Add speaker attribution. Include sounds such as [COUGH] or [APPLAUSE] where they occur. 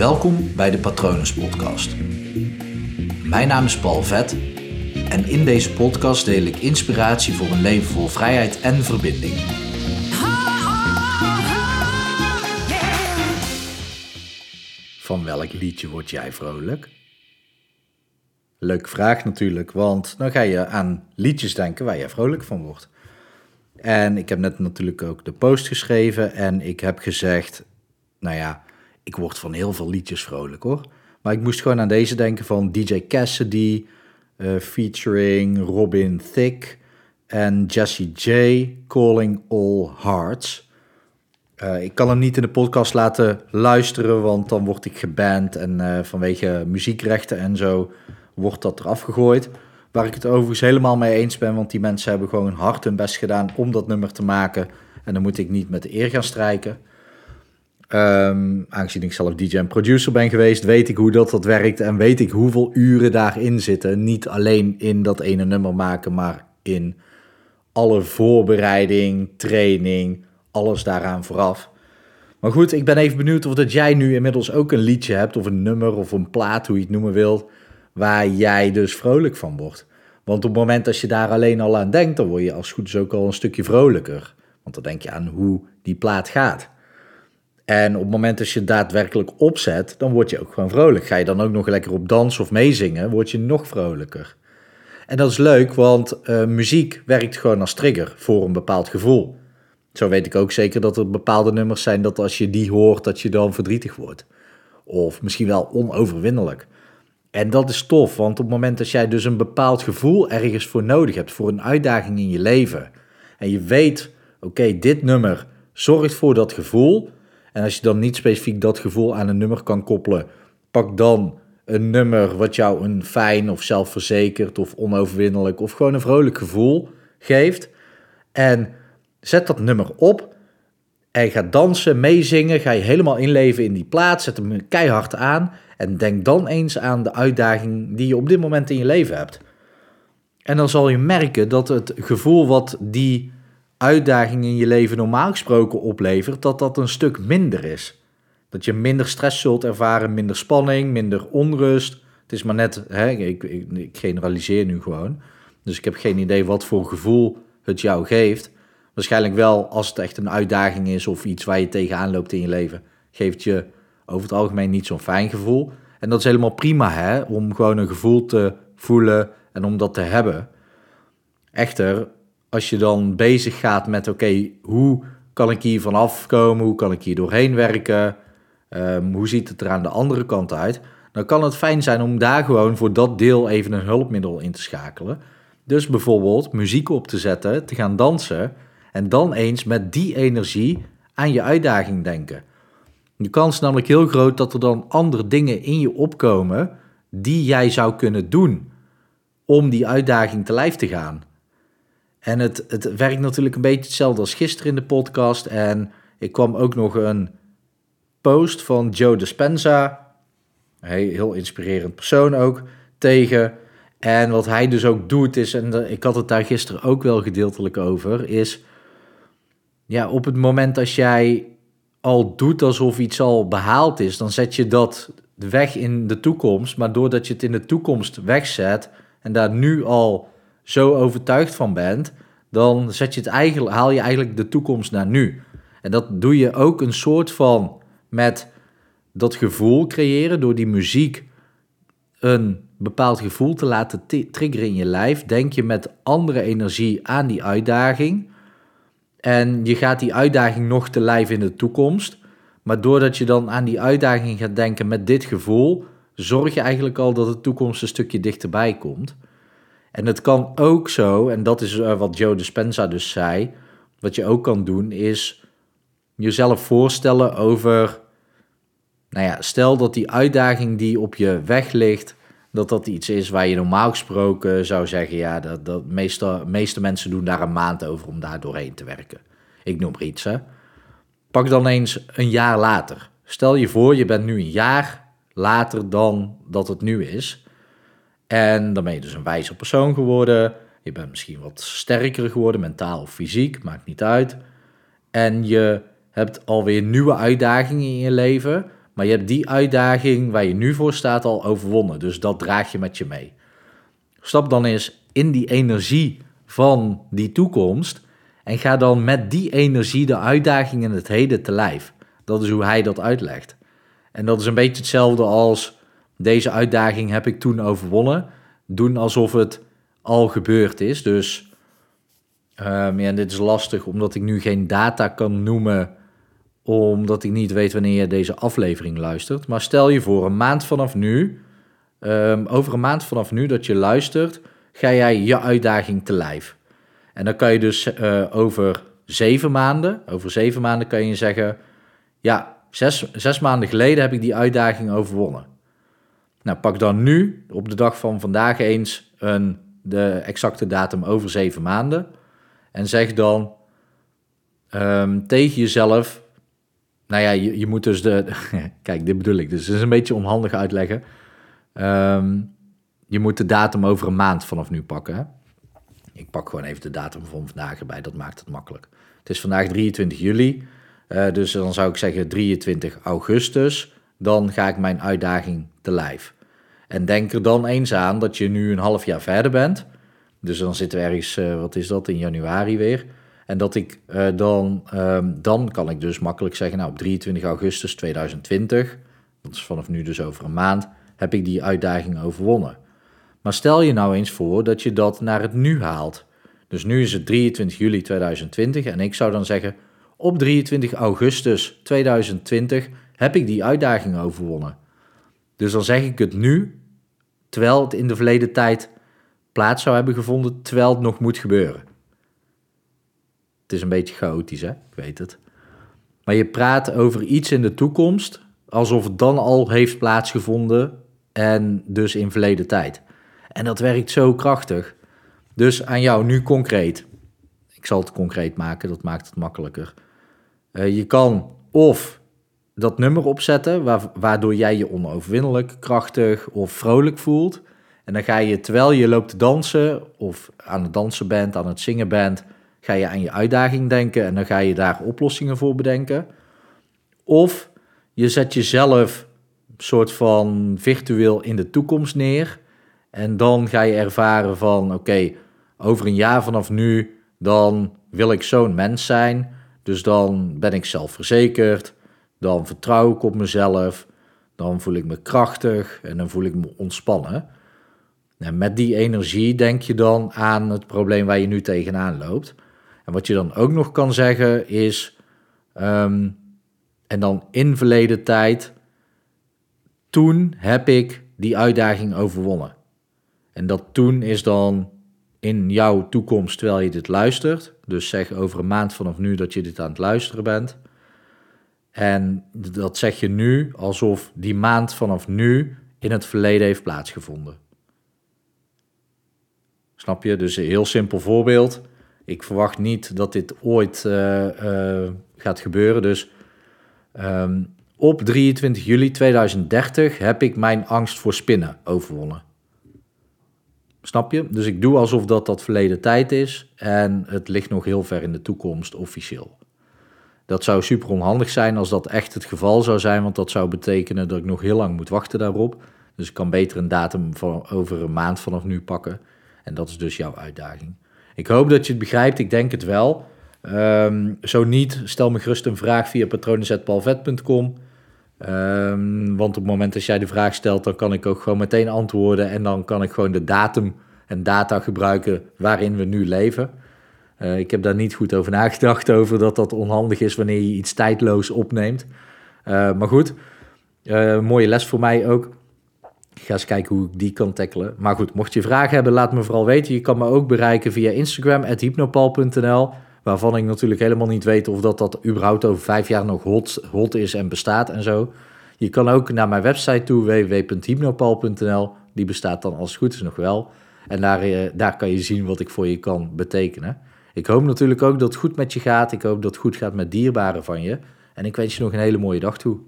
Speaker 1: Welkom bij de Patronus Podcast. Mijn naam is Paul Vet en in deze podcast deel ik inspiratie voor een leven vol vrijheid en verbinding. Van welk liedje word jij vrolijk? Leuke vraag natuurlijk, want dan ga je aan liedjes denken waar jij vrolijk van wordt. En ik heb net natuurlijk ook de post geschreven en ik heb gezegd, nou ja, ik word van heel veel liedjes vrolijk hoor. Maar ik moest gewoon aan deze denken van DJ Cassidy, uh, featuring Robin Thicke en Jesse J, Calling All Hearts. Uh, ik kan hem niet in de podcast laten luisteren, want dan word ik geband en uh, vanwege muziekrechten en zo wordt dat eraf gegooid. Waar ik het overigens helemaal mee eens ben, want die mensen hebben gewoon hard hun best gedaan om dat nummer te maken. En dan moet ik niet met de eer gaan strijken. Um, aangezien ik zelf DJ en producer ben geweest, weet ik hoe dat, dat werkt en weet ik hoeveel uren daarin zitten. Niet alleen in dat ene nummer maken, maar in alle voorbereiding, training, alles daaraan vooraf. Maar goed, ik ben even benieuwd of dat jij nu inmiddels ook een liedje hebt, of een nummer of een plaat, hoe je het noemen wilt, waar jij dus vrolijk van wordt. Want op het moment dat je daar alleen al aan denkt, dan word je als goed is ook al een stukje vrolijker. Want dan denk je aan hoe die plaat gaat. En op het moment dat je daadwerkelijk opzet, dan word je ook gewoon vrolijk. Ga je dan ook nog lekker op dansen of meezingen, word je nog vrolijker. En dat is leuk, want uh, muziek werkt gewoon als trigger voor een bepaald gevoel. Zo weet ik ook zeker dat er bepaalde nummers zijn dat als je die hoort, dat je dan verdrietig wordt. Of misschien wel onoverwinnelijk. En dat is tof, want op het moment dat jij dus een bepaald gevoel ergens voor nodig hebt, voor een uitdaging in je leven, en je weet, oké, dit nummer zorgt voor dat gevoel, en als je dan niet specifiek dat gevoel aan een nummer kan koppelen, pak dan een nummer wat jou een fijn of zelfverzekerd of onoverwinnelijk of gewoon een vrolijk gevoel geeft. En zet dat nummer op en ga dansen, meezingen, ga je helemaal inleven in die plaats, zet hem keihard aan en denk dan eens aan de uitdaging die je op dit moment in je leven hebt. En dan zal je merken dat het gevoel wat die uitdaging in je leven normaal gesproken oplevert, dat dat een stuk minder is. Dat je minder stress zult ervaren, minder spanning, minder onrust. Het is maar net, hè, ik, ik, ik generaliseer nu gewoon. Dus ik heb geen idee wat voor gevoel het jou geeft. Waarschijnlijk wel als het echt een uitdaging is of iets waar je tegenaan loopt in je leven, geeft je over het algemeen niet zo'n fijn gevoel. En dat is helemaal prima, hè, om gewoon een gevoel te voelen en om dat te hebben. Echter, als je dan bezig gaat met, oké, hoe kan ik hier vanaf komen? Hoe kan ik hier doorheen werken? Um, hoe ziet het er aan de andere kant uit? Dan kan het fijn zijn om daar gewoon voor dat deel even een hulpmiddel in te schakelen. Dus bijvoorbeeld muziek op te zetten, te gaan dansen en dan eens met die energie aan je uitdaging denken. De kans is namelijk heel groot dat er dan andere dingen in je opkomen die jij zou kunnen doen om die uitdaging te lijf te gaan. En het, het werkt natuurlijk een beetje hetzelfde als gisteren in de podcast. En ik kwam ook nog een post van Joe Dispenza, heel inspirerend persoon ook, tegen. En wat hij dus ook doet is, en ik had het daar gisteren ook wel gedeeltelijk over, is ja, op het moment als jij al doet alsof iets al behaald is, dan zet je dat weg in de toekomst. Maar doordat je het in de toekomst wegzet en daar nu al zo overtuigd van bent, dan zet je het eigenlijk, haal je eigenlijk de toekomst naar nu. En dat doe je ook een soort van met dat gevoel creëren door die muziek een bepaald gevoel te laten triggeren in je lijf. Denk je met andere energie aan die uitdaging. En je gaat die uitdaging nog te lijf in de toekomst. Maar doordat je dan aan die uitdaging gaat denken met dit gevoel, zorg je eigenlijk al dat de toekomst een stukje dichterbij komt. En het kan ook zo, en dat is uh, wat Joe Dispenza dus zei, wat je ook kan doen is jezelf voorstellen over, nou ja, stel dat die uitdaging die op je weg ligt, dat dat iets is waar je normaal gesproken zou zeggen, ja, dat, dat meeste, meeste mensen doen daar een maand over om daar doorheen te werken. Ik noem er iets, hè. Pak dan eens een jaar later. Stel je voor, je bent nu een jaar later dan dat het nu is. En dan ben je dus een wijzer persoon geworden. Je bent misschien wat sterker geworden, mentaal of fysiek, maakt niet uit. En je hebt alweer nieuwe uitdagingen in je leven. Maar je hebt die uitdaging waar je nu voor staat al overwonnen. Dus dat draag je met je mee. Stap dan eens in die energie van die toekomst. En ga dan met die energie de uitdaging in het heden te lijf. Dat is hoe hij dat uitlegt. En dat is een beetje hetzelfde als deze uitdaging heb ik toen overwonnen. Doen alsof het al gebeurd is. Dus um, ja, dit is lastig omdat ik nu geen data kan noemen. Omdat ik niet weet wanneer je deze aflevering luistert. Maar stel je voor, een maand vanaf nu. Um, over een maand vanaf nu dat je luistert, ga jij je uitdaging te lijf. En dan kan je dus uh, over zeven maanden, over zeven maanden kan je zeggen, ja, zes, zes maanden geleden heb ik die uitdaging overwonnen. Nou, pak dan nu, op de dag van vandaag eens, een, de exacte datum over zeven maanden. En zeg dan um, tegen jezelf, nou ja, je, je moet dus de, [LAUGHS] kijk, dit bedoel ik, dus het is een beetje onhandig uitleggen. Um, je moet de datum over een maand vanaf nu pakken. Ik pak gewoon even de datum van vandaag erbij, dat maakt het makkelijk. Het is vandaag 23 juli, uh, dus dan zou ik zeggen 23 augustus. Dan ga ik mijn uitdaging te lijf. En denk er dan eens aan dat je nu een half jaar verder bent. Dus dan zitten we ergens, uh, wat is dat, in januari weer. En dat ik uh, dan, um, dan kan ik dus makkelijk zeggen, nou op 23 augustus 2020, dat is vanaf nu dus over een maand, heb ik die uitdaging overwonnen. Maar stel je nou eens voor dat je dat naar het nu haalt. Dus nu is het 23 juli 2020 en ik zou dan zeggen, op 23 augustus 2020 heb ik die uitdaging overwonnen. Dus dan zeg ik het nu, terwijl het in de verleden tijd plaats zou hebben gevonden, terwijl het nog moet gebeuren. Het is een beetje chaotisch, hè? Ik weet het. Maar je praat over iets in de toekomst, alsof het dan al heeft plaatsgevonden en dus in verleden tijd. En dat werkt zo krachtig. Dus aan jou nu concreet. Ik zal het concreet maken, dat maakt het makkelijker. Uh, je kan of dat nummer opzetten, waardoor jij je onoverwinnelijk, krachtig of vrolijk voelt. En dan ga je, terwijl je loopt te dansen, of aan het dansen bent, aan het zingen bent, ga je aan je uitdaging denken en dan ga je daar oplossingen voor bedenken. Of je zet jezelf soort van virtueel in de toekomst neer. En dan ga je ervaren van, oké, over een jaar vanaf nu, dan wil ik zo'n mens zijn. Dus dan ben ik zelfverzekerd, dan vertrouw ik op mezelf, dan voel ik me krachtig en dan voel ik me ontspannen. En met die energie denk je dan aan het probleem waar je nu tegenaan loopt. En wat je dan ook nog kan zeggen is, um, en dan in verleden tijd, toen heb ik die uitdaging overwonnen. En dat toen is dan in jouw toekomst terwijl je dit luistert. Dus zeg over een maand vanaf nu dat je dit aan het luisteren bent. En dat zeg je nu alsof die maand vanaf nu in het verleden heeft plaatsgevonden. Snap je? Dus een heel simpel voorbeeld. Ik verwacht niet dat dit ooit uh, uh, gaat gebeuren. Dus um, op 23 juli 2030 heb ik mijn angst voor spinnen overwonnen. Snap je? Dus ik doe alsof dat dat verleden tijd is en het ligt nog heel ver in de toekomst officieel. Dat zou super onhandig zijn als dat echt het geval zou zijn, want dat zou betekenen dat ik nog heel lang moet wachten daarop. Dus ik kan beter een datum van over een maand vanaf nu pakken. En dat is dus jouw uitdaging. Ik hoop dat je het begrijpt, ik denk het wel. Um, zo niet, stel me gerust een vraag via patronenzetpalvet.com. Um, want op het moment dat jij de vraag stelt, dan kan ik ook gewoon meteen antwoorden. En dan kan ik gewoon de datum en data gebruiken waarin we nu leven. Uh, ik heb daar niet goed over nagedacht, [LAUGHS] over dat dat onhandig is wanneer je iets tijdloos opneemt. Uh, maar goed, uh, mooie les voor mij ook. Ik ga eens kijken hoe ik die kan tackelen. Maar goed, mocht je vragen hebben, laat me vooral weten. Je kan me ook bereiken via Instagram, hypnopal.nl. Waarvan ik natuurlijk helemaal niet weet of dat, dat überhaupt over vijf jaar nog hot, hot is en bestaat en zo. Je kan ook naar mijn website toe, www.hypnopal.nl. Die bestaat dan als het goed is nog wel. En daar, eh, daar kan je zien wat ik voor je kan betekenen. Ik hoop natuurlijk ook dat het goed met je gaat. Ik hoop dat het goed gaat met dierbaren van je. En ik wens je nog een hele mooie dag toe.